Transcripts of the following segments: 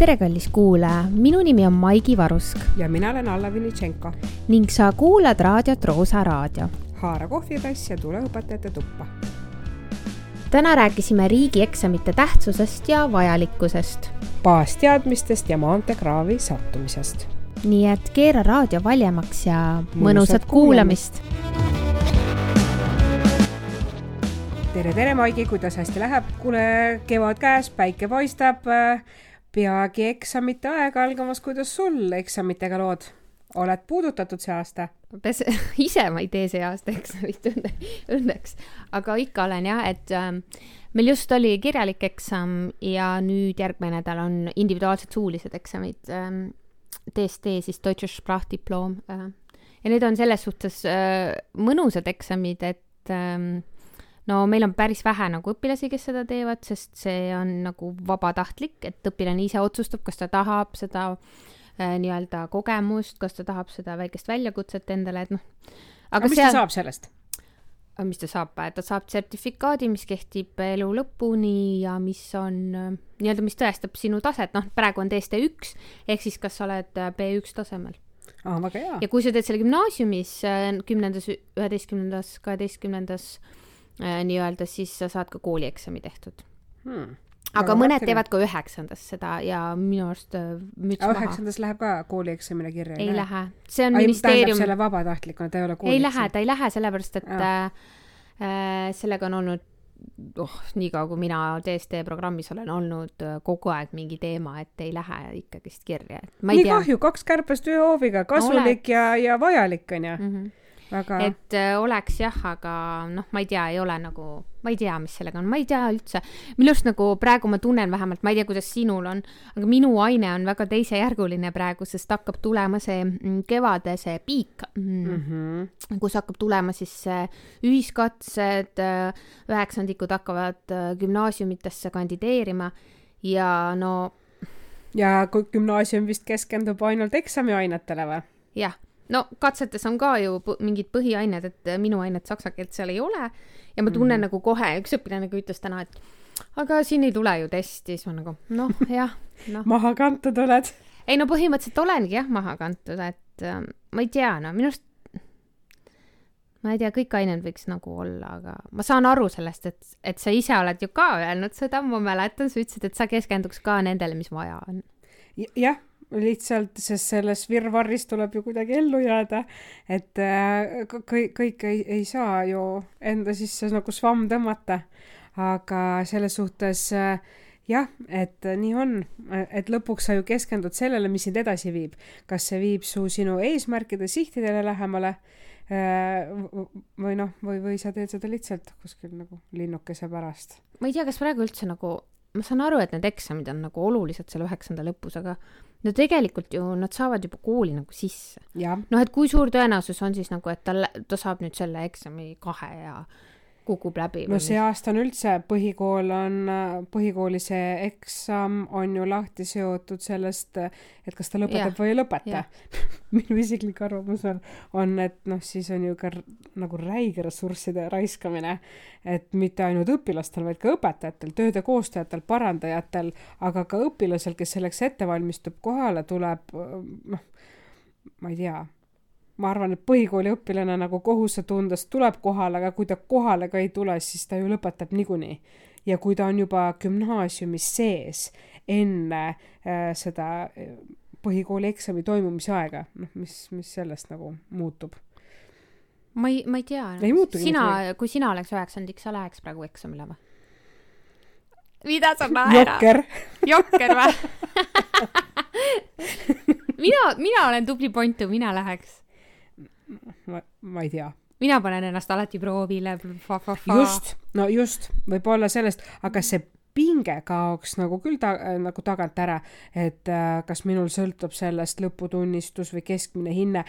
tere, kallis kuulaja, minu nimi on Maigi Varusk ja mina olen Alla Vinitšenko. ning sa kuulad raadiot Roosa Raadio. haara kohvitass ja tule õpetajate tuppa. täna rääkisime riigieksamite tähtsusest ja vajalikkusest. baasteadmistest ja maanteekraavi sattumisest. nii et keera raadio valjemaks ja mõnusat kuulamist. tere, tere, Maigi, kuidas hästi läheb? kuule, kevad käes, päike paistab peagi eksamite aeg algamas, kuidas sul eksamitega lood? oled puudutatud see aasta? Pes-, ise ma ei tee see aasta eksamit õnne, õnneks, aga ikka olen jah, et äh, meil just oli kirjalik eksam ja nüüd järgmine nädal on individuaalsed suulised eksamid ähm,. DSD siis Deutsche Sprachdiplom äh, ja need on selles suhtes äh, mõnusad eksamid, et ähm, no meil on päris vähe nagu õpilasi, kes seda teevad, sest see on nagu vabatahtlik, et õpilane ise otsustab, kas ta tahab seda äh, nii-öelda kogemust, kas ta tahab seda väikest väljakutset endale, et noh. aga mis seal... ta saab sellest? mis ta saab, ta saab sertifikaadi, mis kehtib elu lõpuni ja mis on nii-öelda, mis tõestab sinu taset, noh, praegu on DST üks ehk siis kas sa oled B1 tasemel aa, väga hea. ja kui sa teed selle gümnaasiumis kümnendas, üheteistkümnendas, kaheteistkümnendas Äh, nii-öelda, siis sa saad ka koolieksami tehtud hmm.. aga mõned mõtlen. teevad ka üheksandas seda ja minu arust äh, müts maha. üheksandas läheb ka koolieksamile kirja? ei lähe, see on Ai, ministeerium. selle vabatahtlikuna, ta ei ole koolieksam? ei lähe, ta ei lähe, sellepärast et äh, äh, sellega on olnud oh, niikaua kui mina DSD programmis olen olnud, äh, kogu aeg mingi teema, et ei lähe ikkagist kirja. nii tea. kahju, kaks kärbest ühe hooviga, kasulik no, ja, ja vajalik onju mm. -hmm Väga... et äh, oleks jah, aga noh, ma ei tea, ei ole nagu, ma ei tea, mis sellega on, ma ei tea üldse. minu arust nagu praegu ma tunnen vähemalt, ma ei tea, kuidas sinul on, aga minu aine on väga teisejärguline praegu, sest hakkab tulema see mm, kevade see piik mm, -hmm. kus hakkab tulema siis ühiskatsed, äh, üheksandikud hakkavad äh, gümnaasiumitesse kandideerima ja no. ja gümnaasium vist keskendub ainult eksamiainetele või? jah no katsetes on ka ju mingid põhiained, et minu ainet saksa keelt seal ei ole ja ma tunnen mm. nagu kohe, üks õpilane ka ütles täna, et aga siin ei tule ju testi, siis ma nagu noh, jah no.. maha kantud oled? ei no põhimõtteliselt olengi jah maha kantud, et äh, ma ei tea, no minu arust ma ei tea, kõik ained võiks nagu olla, aga ma saan aru sellest, et, et sa ise oled ju ka öelnud seda, ma mäletan, sa ütlesid, et sa keskenduks ka nendele, mis vaja on. jah, lihtsalt, sest selles virvarris tuleb ju kuidagi ellu jääda, et äh, kõik, kõik ei, ei saa ju enda sisse nagu svamm tõmmata. aga selles suhtes äh, jah, et nii on, et lõpuks sa ju keskendud sellele, mis sind edasi viib. kas see viib su sinu eesmärkide, sihtidele lähemale äh, või noh, või, või sa teed seda lihtsalt kuskil nagu linnukese pärast. ma ei tea, kas praegu üldse nagu, ma saan aru, et need eksamid on nagu olulised selle üheksanda lõpus, aga no tegelikult ju nad saavad juba kooli nagu sisse. noh, et kui suur tõenäosus on siis nagu, et ta, ta saab nüüd selle eksami kahe ja kukub läbi. no see aasta on üldse, põhikool on, põhikooli see eksam on ju lahti seotud sellest, et kas ta lõpetab ja, või ei lõpeta. minu isiklik arvamus on, on, et noh, siis on ju ka nagu räige ressursside raiskamine, et mitte ainult õpilastel, vaid ka õpetajatel, tööde koostajatel, parandajatel, aga ka õpilasel, kes selleks ette valmistub, kohale tuleb noh, ma ei tea ma arvan, et põhikooli õpilane nagu kohusetundes tuleb kohale, aga kui ta kohale ka ei tule, siis ta ju lõpetab niikuinii. ja kui ta on juba gümnaasiumis sees enne äh, seda äh, põhikooli eksami toimumise aega, noh, mis, mis sellest nagu muutub? ma ei, ma ei tea. sina, kui sina oleks üheksandik, sa läheks praegu eksamile või? mida sa naerad? jokker. jokker või mina, mina olen tubli pontu, mina läheks ma, ei tea mina panen ennast alati proovile. just, no just, võib-olla sellest, aga see pinge kaoks nagu küll ta, nagu tagant ära, et äh, kas minul sõltub sellest lõputunnistus või keskmine hinne.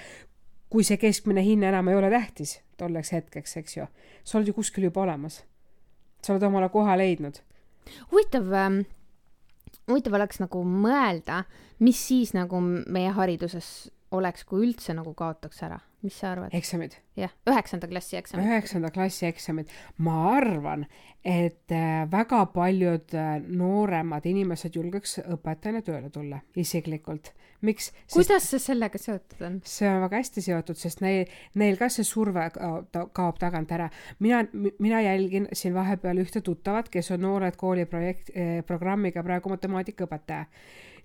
kui see keskmine hinne enam ei ole tähtis tolleks hetkeks, eks ju, sa oled ju kuskil juba olemas. sa oled omale koha leidnud. huvitav ähm,, huvitav oleks nagu mõelda, mis siis nagu meie hariduses oleks, kui üldse nagu kaotaks ära, mis sa arvad? eksamid, jah, üheksanda klassi eksamid. üheksanda klassi eksamid, ma arvan, et äh, väga paljud äh, nooremad inimesed julgeks õpetajana tööle tulla isiklikult. miks? kuidas see sellega seotud on? see on väga hästi seotud, sest neil, neil ka see surve kaob tagant ära. mina, mina jälgin siin vahepeal ühte tuttavat, kes on Noored Kooli projekt eh,, programmiga praegu matemaatikaõpetaja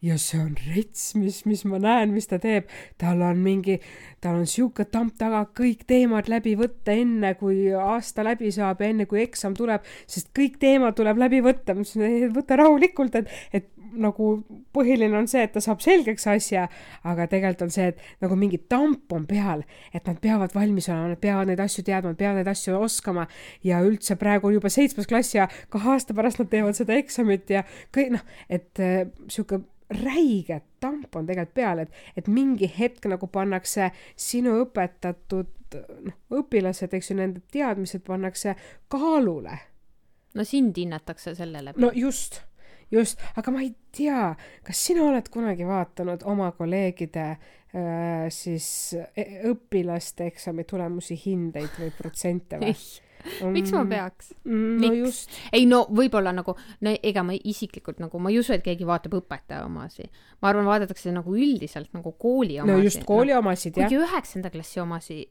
ja see on rets, mis, mis ma näen, mis ta teeb. tal on mingi, tal on sihuke tamp taga kõik teemad läbi võtta enne, kui aasta läbi saab ja enne, kui eksam tuleb, sest kõik teemad tuleb läbi võtta. ma ütlesin, et võta rahulikult, et, et nagu põhiline on see, et ta saab selgeks asja, aga tegelikult on see, et nagu mingi tamp on peal, et nad peavad valmis olema, nad peavad neid asju teadma, nad peavad neid asju oskama ja üldse praegu on juba seitsmes klass ja kahe aasta pärast nad teevad seda eksamit ja kõik noh, et äh, sihuke räige tamp on tegelikult peal, et, et mingi hetk nagu pannakse sinu õpetatud noh, õpilased, eks ju, nende teadmised pannakse kaalule. No sind hinnatakse selle läbi no just, just, aga ma ei tea, kas sina oled kunagi vaadanud oma kolleegide äh, siis e- õpilaste eksami tulemusi, hindeid või protsente või? Miks ma peaks? mm,? no Miks? ei no võib-olla nagu, no ega ma isiklikult nagu, ma ei usu, et keegi vaatab õpetaja omasi. ma arvan, vaadatakse nagu üldiselt nagu kooli omasi. no just kooli omasid jah kuigi üheksanda klassi omasi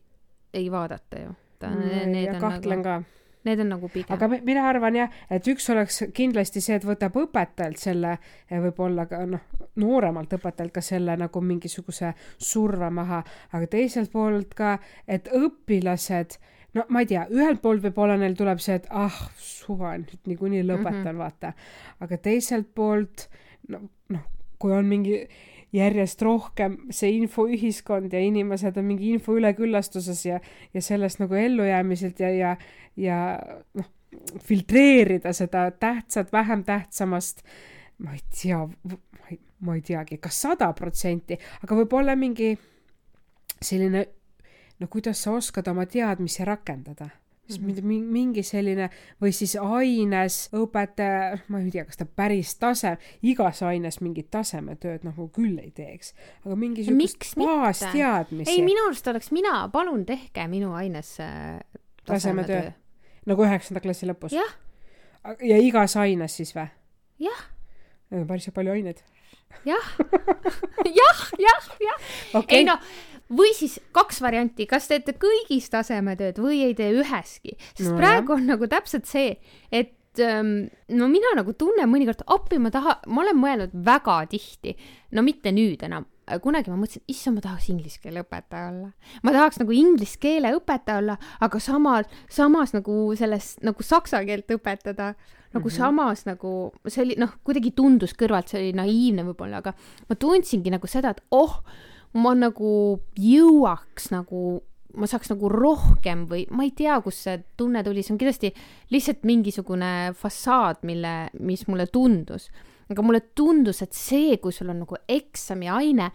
ei vaadata ju. Mm, ja kahtlen nagu, ka. need on nagu pigem. aga mi- mina arvan jah, et üks oleks kindlasti see, et võtab õpetajalt selle, võib-olla ka noh, nooremalt õpetajalt ka selle nagu mingisuguse surve maha, aga teiselt poolt ka, et õpilased, no ma ei tea, ühelt poolt võib-olla neil tuleb see, et ah, suva, nüüd niikuinii lõpetan mm, -hmm. vaata. aga teiselt poolt no, noh, kui on mingi järjest rohkem see infoühiskond ja inimesed on mingi info üleküllastuses ja, ja sellest nagu ellujäämiselt ja, ja, ja noh, filtreerida seda tähtsat vähem tähtsamast, ma ei tea, ma ei, ma ei teagi, kas sada protsenti, aga võib-olla mingi selline, no kuidas sa oskad oma teadmisi rakendada siis Mhm. mingi, mingi selline või siis aines õpetaja, ma ei tea, kas ta päris tase, igas aines mingit tasemetööd nagu küll ei teeks, aga mingisugust baasteadmisi ei, minu arust oleks mina, palun tehke minu aines äh, Tasemetöö. nagu üheksanda klassi lõpus. ja igas aines siis või? jah, päris palju aineid. jah, jah, jah, jah. okei ei no, või siis kaks varianti, kas teete kõigis tasemetööd või ei tee üheski, sest No praegu on nagu täpselt see, et ähm, no mina nagu tunnen mõnikord, appi ma taha, ma olen mõelnud väga tihti, no mitte nüüd enam, kunagi ma mõtlesin, issand, ma tahaks inglise keele õpetaja olla. ma tahaks nagu inglise keele õpetaja olla, aga samal, samas nagu sellest nagu saksa keelt õpetada, nagu mm -hmm. samas nagu see oli noh, kuidagi tundus kõrvalt, see oli naiivne võib-olla, aga ma tundsingi nagu seda, et oh, ma nagu jõuaks nagu, ma saaks nagu rohkem või ma ei tea, kust see tunne tuli, see on kindlasti lihtsalt mingisugune fassaad, mille, mis mulle tundus. Aga mulle tundus, et see, kui sul on nagu eksamiaine,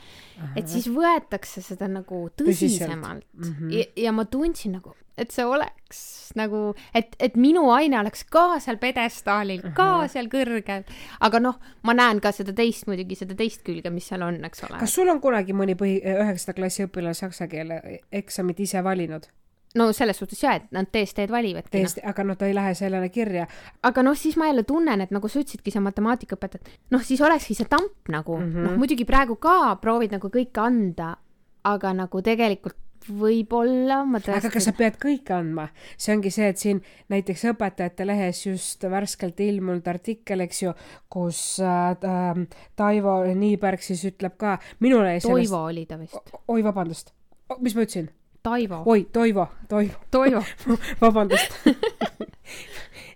et siis võetakse seda nagu tõsisemalt mm. -hmm. ja, ja ma tundsin nagu, et see oleks nagu, et, et minu aine oleks ka seal pjedestaalil, ka seal kõrgel, aga noh, ma näen ka seda teist muidugi, seda teist külge, mis seal on, eks ole. kas sul on kunagi mõni põhi, üheksanda klassi õpilane saksa keele eksamit ise valinud? No selles suhtes jaa, et nad TST-d valivadki. täiesti, aga no ta ei lähe sellele kirja. aga noh, siis ma jälle tunnen, et nagu sa ütlesidki, see matemaatikaõpetaja, noh, siis olekski see tamp nagu mm. -hmm. noh muidugi praegu ka proovid nagu kõike anda, aga nagu tegelikult võib-olla ma tõesti. aga kas sa pead kõike andma? see ongi see, et siin näiteks Õpetajate Lehes just värskelt ilmunud artikkel, eks ju, kus äh, äh, Taivo Niiberg siis ütleb ka, minul jäi sellest, Toivo oli ta vist. oi vabandust, mis ma ütlesin? Taivo. oi, Toivo, Toivo, Toivo. vabandust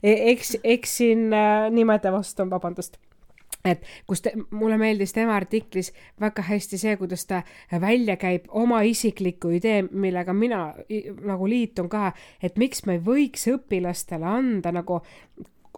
eks, eksin äh, nimede vastu, vabandust et kus te, mulle meeldis tema artiklis väga hästi see, kuidas ta välja käib oma isikliku idee, millega mina nagu liitun ka, et miks me ei võiks õpilastele anda nagu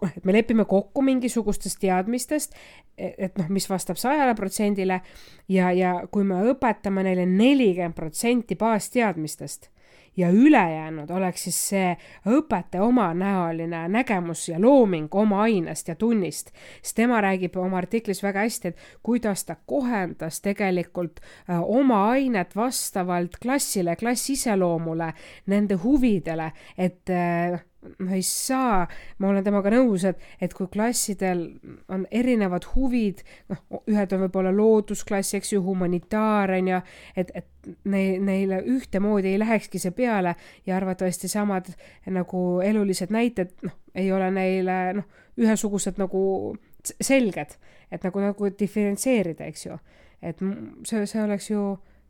et me lepime kokku mingisugustest teadmistest, et noh, mis vastab sajale protsendile ja, ja kui me õpetame neile nelikümmend protsenti baasteadmistest ja ülejäänud oleks siis see õpetaja omanäoline nägemus ja looming oma ainest ja tunnist. siis tema räägib oma artiklis väga hästi, et kuidas ta kohendas tegelikult äh, oma ainet vastavalt klassile, klassi iseloomule, nende huvidele, et äh, ma ei saa, ma olen temaga nõus, et, et kui klassidel on erinevad huvid, noh, ühed on võib-olla loodusklass, eks ju, humanitaar on ju, et, et neil, neile ühtemoodi ei lähekski see peale ja arvatavasti samad nagu elulised näited, noh, ei ole neile noh, ühesugused nagu selged, et nagu, nagu diferentseerida, eks ju. et see, see oleks ju,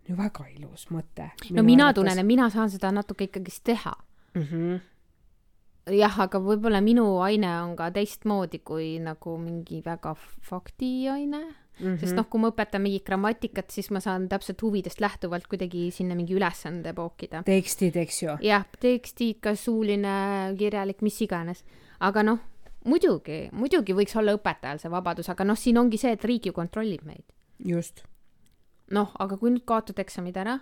ju väga ilus mõte. no mina arvates. tunnen, et mina saan seda natuke ikkagist teha mm. -hmm jah, aga võib-olla minu aine on ka teistmoodi kui nagu mingi väga faktiaine mm. -hmm. sest noh, kui ma õpetan mingit grammatikat, siis ma saan täpselt huvidest lähtuvalt kuidagi sinna mingi ülesande pookida. tekstid, eks ju? jah, tekstid, kas suuline, kirjalik, mis iganes. aga noh, muidugi, muidugi võiks olla õpetajal see vabadus, aga noh, siin ongi see, et riik ju kontrollib meid. just. noh, aga kui nüüd kaotad eksamid ära,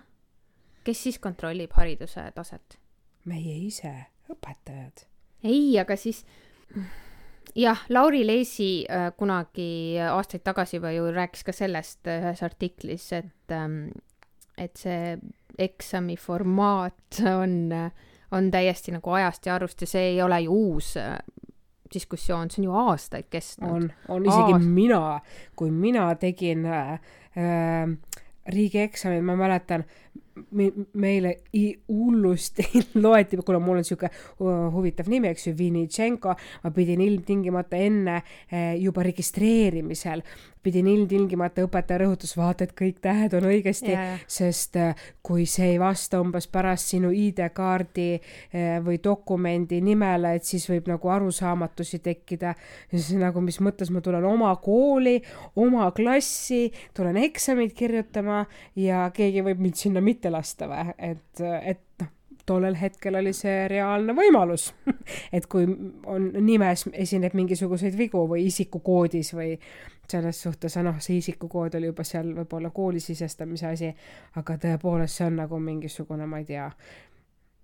kes siis kontrollib hariduse taset? meie ise, õpetajad ei, aga siis jah, Lauri Leesi äh, kunagi aastaid tagasi juba ju rääkis ka sellest äh, ühes artiklis, et ähm,, et see eksami formaat on, on täiesti nagu ajast ja arust ja see ei ole ju uus äh, diskussioon, see on ju aastaid kestnud. on, on isegi Aast... mina, kui mina tegin äh, äh, riigieksamit, ma mäletan, meile hullusti loeti, kuna mul on sihuke huvitav nimi, eks ju, Vinitšenko, ma pidin ilmtingimata enne eh, juba registreerimisel pidin ilmtingimata, õpetaja rõhutas, vaata, et kõik tähed on õigesti, sest äh, kui see ei vasta umbes pärast sinu ID-kaardi äh, või dokumendi nimele, et siis võib nagu arusaamatusi tekkida. siis nagu, mis mõttes ma tulen oma kooli, oma klassi, tulen eksamit kirjutama ja keegi võib mind sinna mitte lasta või, et, et noh tollel hetkel oli see reaalne võimalus. Et kui on nimes esineb mingisuguseid vigu või isikukoodis või selles suhtes, noh, see isikukood oli juba seal võib-olla kooli sisestamise asi, aga tõepoolest see on nagu mingisugune, ma ei tea,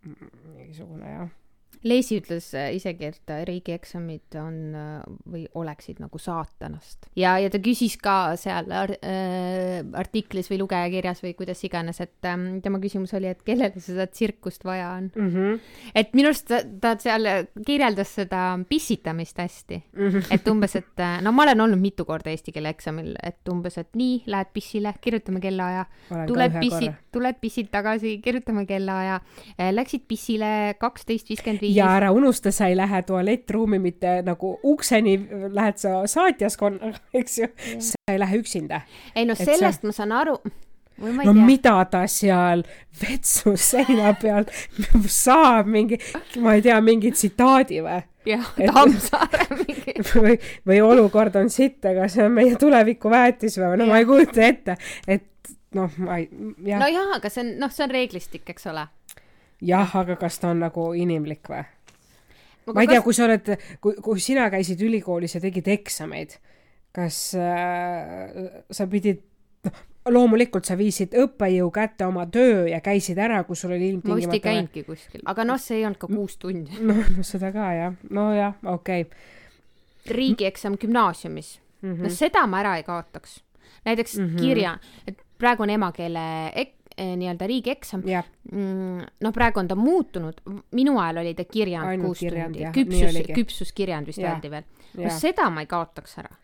mingisugune jah Leesi ütles äh, isegi, et äh, riigieksamid on äh, või oleksid nagu saatanast ja, ja ta küsis ka seal ar artiklis või lugejakirjas või kuidas iganes, et ähm, tema küsimus oli, et kellele seda tsirkust vaja on mm. -hmm. et minu arust ta, ta seal kirjeldas seda pissitamist hästi mm, -hmm. et umbes, et no ma olen olnud mitu korda eesti keele eksamil, et umbes, et nii, lähed pissile, kirjutame kellaaja, tuled pissid, tuled pissid tagasi, kirjutame kellaaja, läksid pissile kaksteist viiskümmend viis ja ära unusta, sa ei lähe tualettruumi mitte nagu ukseni, lähed sa saatjaskonnaga, eks ju, sa ei lähe üksinda. ei no sellest sa... ma saan aru no tea. mida ta seal vetsu seina peal saab, mingi, ma ei tea, mingi tsitaadi või? jah, Tammsaare mingi. või, või olukord on sitt, aga see on meie tuleviku väetis või, no ja. ma ei kujuta ette, et noh, ma ei, jah. nojah, aga see on, noh, see on reeglistik, eks ole jah, aga kas ta on nagu inimlik või? ma ei kas... tea, kui sa oled, kui, kui sina käisid ülikoolis ja tegid eksameid, kas äh, sa pidid, noh, loomulikult sa viisid õppejõu kätte oma töö ja käisid ära, kui sul oli ilmtingimata ma vist ei käinudki kuskil, aga noh, see ei olnud ka kuus tundi. noh, seda ka jah, nojah, okei okay.. riigieksam gümnaasiumis mm, -hmm. no seda ma ära ei kaotaks. näiteks mm -hmm. kirja, et praegu on emakeele ek-, nii-öelda riigieksam. Yeah.. Mm, noh, praegu on ta muutunud, minu ajal oli ta kirjand kuus tundi, küpsus, küpsuskirjand vist öeldi veel. no seda ma ei kaotaks ära?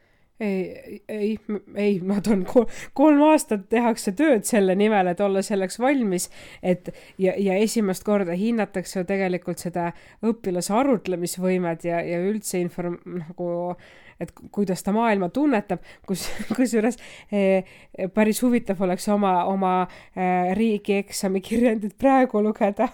Ei, ei, ei, nad on kol, kolm aastat tehakse tööd selle nimel, et olla selleks valmis, et ja, ja esimest korda hinnatakse ju tegelikult seda õpilase arutlemisvõimet ja, ja üldse inform-, nagu et kuidas ta maailma tunnetab, kus, kusjuures eh, päris huvitav oleks oma, oma eh, riigieksami kirjandit praegu lugeda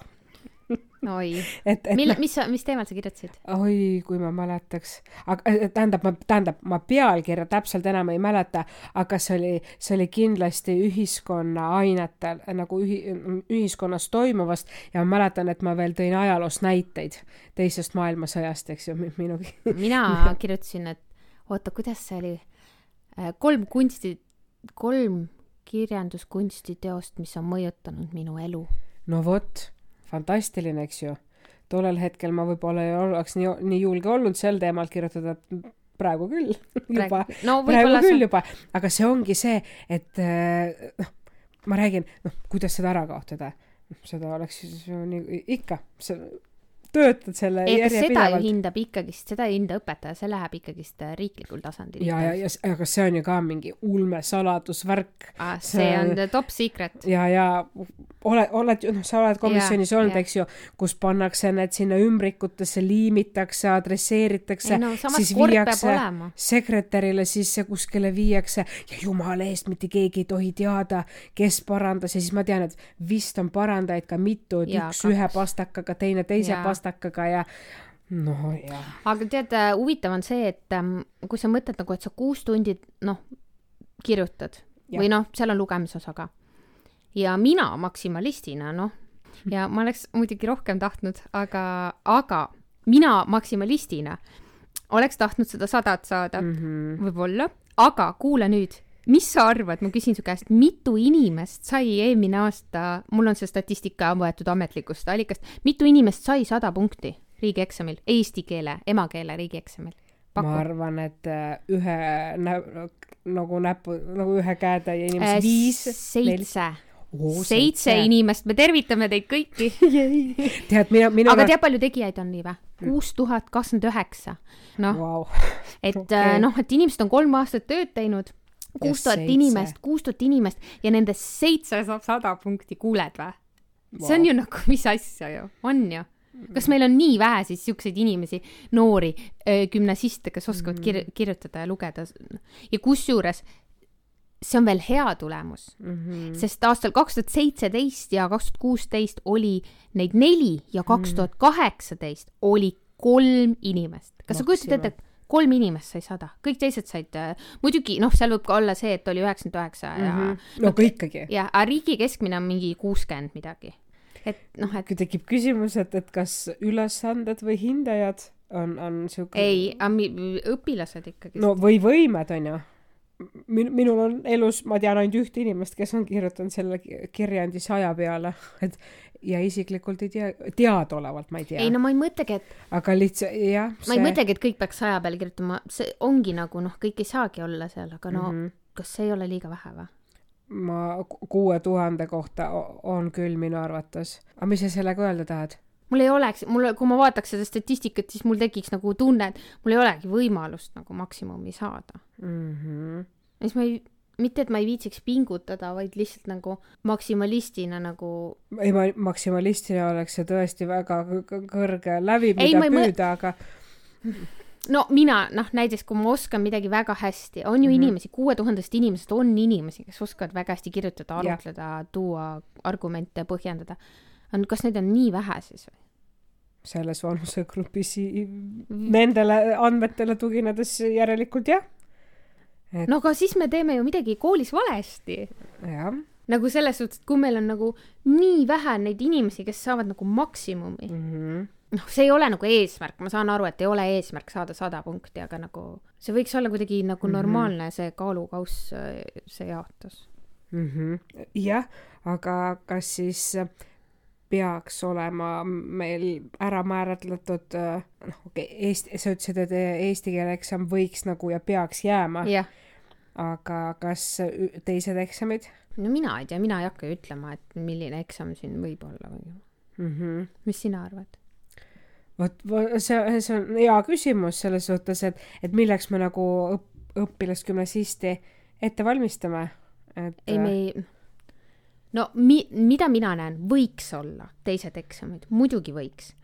oi, mille, mis mis teemal sa kirjutasid? oi, kui ma mäletaks, aga eh, tähendab, ma, tähendab, ma pealkirja täpselt enam ei mäleta, aga see oli, see oli kindlasti ühiskonna ainetel nagu ühi, ühiskonnas toimuvast ja ma mäletan, et ma veel tõin ajaloost näiteid teisest maailmasõjast, eks ju, minugi. mina kirjutasin, et oota, kuidas see oli? Äh, kolm kunsti, kolm kirjanduskunstiteost, mis on mõjutanud minu elu. no vot, fantastiline, eks ju. tollel hetkel ma võib-olla ei oleks nii, nii julge olnud sel teemal kirjutada, et praegu küll juba, no praegu küll sa, juba, aga see ongi see, et äh, noh, ma räägin, noh, kuidas seda ära kaotada. seda oleks ju nii, ikka, sa töötad selle ei, aga seda ju hindab ikkagist, seda ei hinda õpetaja, see läheb ikkagist äh, riiklikul tasandil. ja, ja, ja, aga see on ju ka mingi ulmesaladusvärk Ah, see on top secret. ja, ja oled, oled, noh, sa oled komisjonis Jaa, olnud, eks ju, kus pannakse need sinna ümbrikutesse, liimitakse, adresseeritakse no siis viiakse sekretärile, siis see kuskile viiakse ja jumala eest mitte keegi ei tohi teada, kes parandas ja siis ma tean, et vist on parandajaid ka mitu, et Jaa, üks kaks. ühe pastakaga, teine teise Jaa. Pastakaga ja no jah. aga tead, huvitav on see, et ähm, kui sa mõtled nagu, et sa kuus tundi, noh, kirjutad Jah. või noh, seal on lugemisosa ka. ja mina maksimalistina, noh, ja ma oleks muidugi rohkem tahtnud, aga, aga mina maksimalistina oleks tahtnud seda sadat saada mm. -hmm. võib-olla, aga kuula nüüd, mis sa arvad, ma küsin su käest, mitu inimest sai eelmine aasta, mul on see statistika võetud ametlikust allikast, mitu inimest sai sada punkti riigieksamil, eesti keele, emakeele riigieksamil? ma arvan, et äh, ühe nä-, nagu näpu, nagu ühe käetäie Äh, inimesi viis, seitse, Oo, seitse inimest, me tervitame teid kõiki. tead, mina, mina aga tead, palju tegijaid on nii või? kuus tuhat kakskümmend üheksa. noh, et okay. noh, et inimesed on kolm aastat tööd teinud, kuus tuhat inimest, kuus tuhat inimest ja nendest seitse saab sada punkti, kuuled või? see on ju nagu, mis asja ju, on ju. kas meil on nii vähe siis siukseid inimesi, noori gümnasiste, kes oskavad kir-, kirjutada ja lugeda ja kusjuures see on veel hea tulemus mm. -hmm. sest aastal kaks tuhat seitseteist ja kaks tuhat kuusteist oli neid neli ja kaks tuhat kaheksateist oli kolm inimest. kas sa kujutad ette, et kolm inimest sai sada, kõik teised said, muidugi noh, seal võib ka olla see, et oli üheksakümmend üheksa ja mm, -hmm. no aga ikkagi. ja aga riigi keskmine on mingi kuuskümmend midagi. et noh, et kui tekib küsimus, et, et kas ülesanded või hindajad on, on siuke. ei, õpilased ikkagi no või võimed on ju. min-, minul on elus, ma tean ainult ühte inimest, kes on kirjutanud selle ki- kirjandi saja peale, et ja isiklikult ei tea, teadaolevalt ma ei tea ei, no ma ei mõtlegi, et aga lihtsalt jah. ma ei mõtlegi, et kõik peaks saja peale kirjutama, see ongi nagu noh, kõik ei saagi olla seal, aga no mm. -hmm. kas see ei ole liiga vähe või? ma ku- kuue tuhande kohta on küll minu arvates. aga mis sa sellega öelda tahad? mul ei oleks, mul, kui ma vaataks seda statistikat, siis mul tekiks nagu tunne, et mul ei olegi võimalust nagu maksimumi saada. mm. -hmm. ja siis ma ei, mitte et ma ei viitsiks pingutada, vaid lihtsalt nagu maksimalistina nagu, ei, ma maksimalistina oleks see tõesti väga kõ- kõ- kõrge lävi, Ei, mida ei püüda, aga no mina noh, näiteks kui ma oskan midagi väga hästi, on ju mm. -hmm. inimesi, kuue tuhandest inimesest on inimesi, kes oskavad väga hästi kirjutada, arutleda, tuua argumente, põhjendada. kas neid on nii vähe siis või? selles vanusegrupis i- nendele andmetele tuginedes järelikult jah. No aga siis me teeme ju midagi koolis valesti. jah nagu selles suhtes, et kui meil on nagu nii vähe neid inimesi, kes saavad nagu maksimumi, mm -hmm. noh, see ei ole nagu eesmärk, ma saan aru, et ei ole eesmärk saada sada punkti, aga nagu see võiks olla kuidagi nagu Mhm. normaalne see kaalukauss, see jaotus. mm. -hmm. jah, aga kas siis peaks olema meil ära määratletud, noh, okei okay,, eesti, sa ütlesid, et eesti keele eksam võiks nagu ja peaks jääma, jah, aga kas teised eksamid no mina ei tea, mina ei hakka ütlema, et milline eksam siin võib olla või mm? -hmm. mis sina arvad? vot, see, see on hea küsimus selles suhtes, et, et milleks me nagu õp-, õpilast gümnasisti ette valmistame, et ei, me ei, no mi-, mida mina näen, võiks olla teised eksamid, muidugi võiks.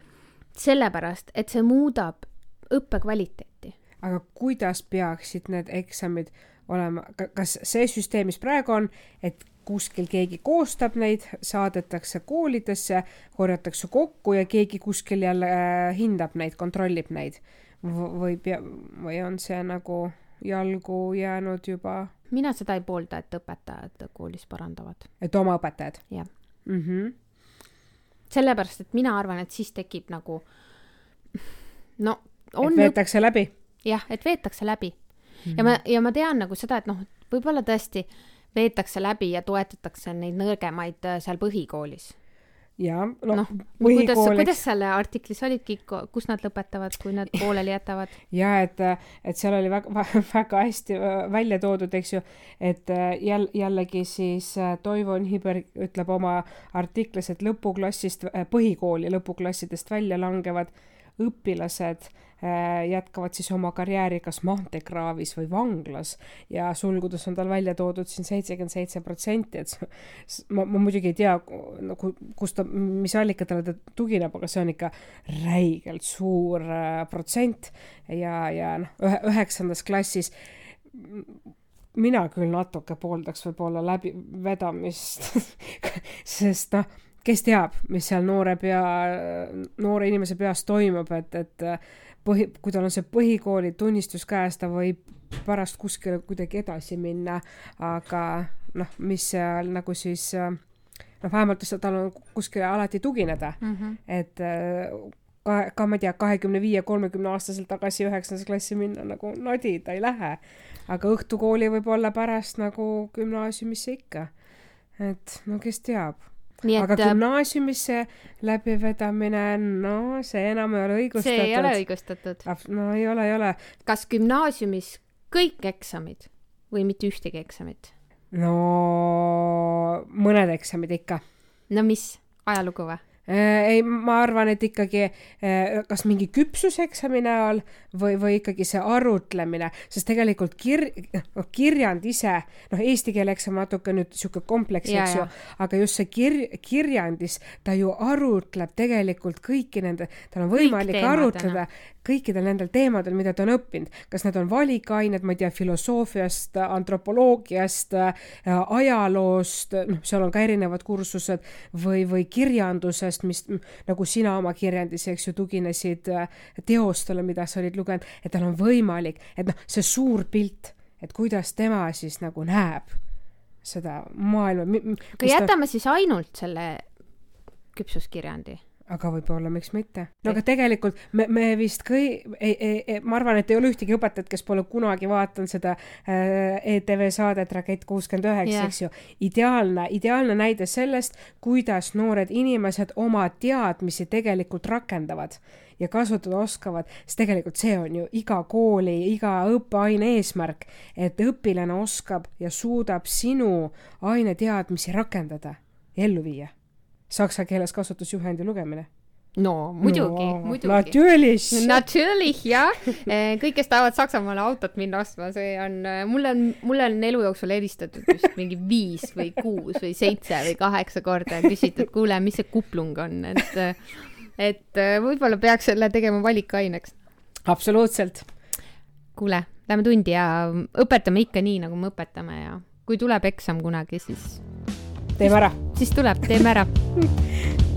sellepärast, et see muudab õppe kvaliteeti. aga kuidas peaksid need eksamid olema, kas see süsteem, mis praegu on, et kuskil keegi koostab neid, saadetakse koolidesse, korjatakse kokku ja keegi kuskil jälle äh, hindab neid, kontrollib neid V või pea, või on see nagu jalgu jäänud juba, mina seda ei poolda, et õpetajad koolis parandavad. et oma õpetajad Jah. mm? -hmm. sellepärast, et mina arvan, et siis tekib nagu no on veetakse läbi jah, et veetakse läbi mm.. ja ma, ja ma tean nagu seda, et noh, võib-olla tõesti veetakse läbi ja toetatakse neid nõrgemaid äh, seal põhikoolis. ja noh no, no, kuidas, kuidas selle artiklis olidki, kus nad lõpetavad, kui nad pooleli jätavad? ja et, et seal oli väga, väga hästi äh, välja toodud, eks ju, et äh, jälle, jällegi siis Toivo Niiberg ütleb oma artiklis, et lõpuklassist, põhikooli lõpuklassidest välja langevad õpilased Äh, jätkavad siis oma karjääri kas maanteekraavis või vanglas ja sulgudes on tal välja toodud siin seitsekümmend seitse protsenti, et ma, ma muidugi ei tea nagu, kust ta, mis allikatele ta tugineb, aga see on ikka räigelt suur äh, protsent ja, ja noh, ühe, üheksandas klassis mina küll natuke pooldaks võib-olla läbivedamist sest noh, kes teab, mis seal noore pea, noore inimese peas toimub, et, et põhi, kui tal on see põhikooli tunnistus käes, ta võib pärast kuskile kuidagi edasi minna, aga noh, mis seal nagu siis noh, vähemalt tal on kuskile alati tugineda mm, -hmm. et ka, ka ma ei tea, kahekümne viie, kolmekümne aastaselt tagasi üheksandasse klassi minna nagu nodi, ta ei lähe. aga õhtukooli võib-olla pärast nagu gümnaasiumisse ikka. et no kes teab aga äh, gümnaasiumisse läbivedamine, no see enam ei ole õigustatud. see ei ole õigustatud. no ei ole, ei ole. kas gümnaasiumis kõik eksamid või mitte ühtegi eksamit? no mõned eksamid ikka. no mis, ajalugu või? Äh, ei, ma arvan, et ikkagi äh, kas mingi küpsuseksami näol või, või ikkagi see arutlemine, sest tegelikult kir-, noh, kirjand ise, noh, eesti keele eksam natuke nüüd niisugune kompleks, eks ju, aga just see kir-, kirjandis, ta ju arutleb tegelikult kõiki nende, tal on võimalik Kõik arutleda kõikidel nendel teemadel, mida ta on õppinud, kas need on valikained, ma ei tea, filosoofiast, antropoloogiast, ajaloost, noh, seal on ka erinevad kursused või, või kirjandusest, mis nagu sina oma kirjandis, eks ju, tuginesid teostele, mida sa olid lugenud, et tal on võimalik, et noh, see suur pilt, et kuidas tema siis nagu näeb seda maailma. aga jätame ta... siis ainult selle küpsuskirjandi aga võib-olla miks mitte. no aga tegelikult me, me vist kõi-, ma arvan, et ei ole ühtegi õpetajat, kes pole kunagi vaadanud seda äh, ETV saadet Rakett kuuskümmend üheksa, eks ju. ideaalne, ideaalne näide sellest, kuidas noored inimesed oma teadmisi tegelikult rakendavad ja kasutada oskavad, sest tegelikult see on ju iga kooli, iga õppeaine eesmärk, et õpilane oskab ja suudab sinu aineteadmisi rakendada ellu viia saksa keeles kasutusjuhendi lugemine no muidugi no,, muidugi. Natürlich. Natürlich jah, eh, kõik, kes tahavad Saksamaale autot minna ostma, see on, eh, mulle on, mulle on elu jooksul helistatud vist mingi viis või kuus või seitse või kaheksa korda ja küsitud, kuule, mis see kuplung on, et, eh, et võib-olla peaks selle tegema valikaineks. absoluutselt. kuule, lähme tundi ja õpetame ikka nii, nagu me õpetame ja kui tuleb eksam kunagi, siis teeme ära. siis tuleb, teeme ära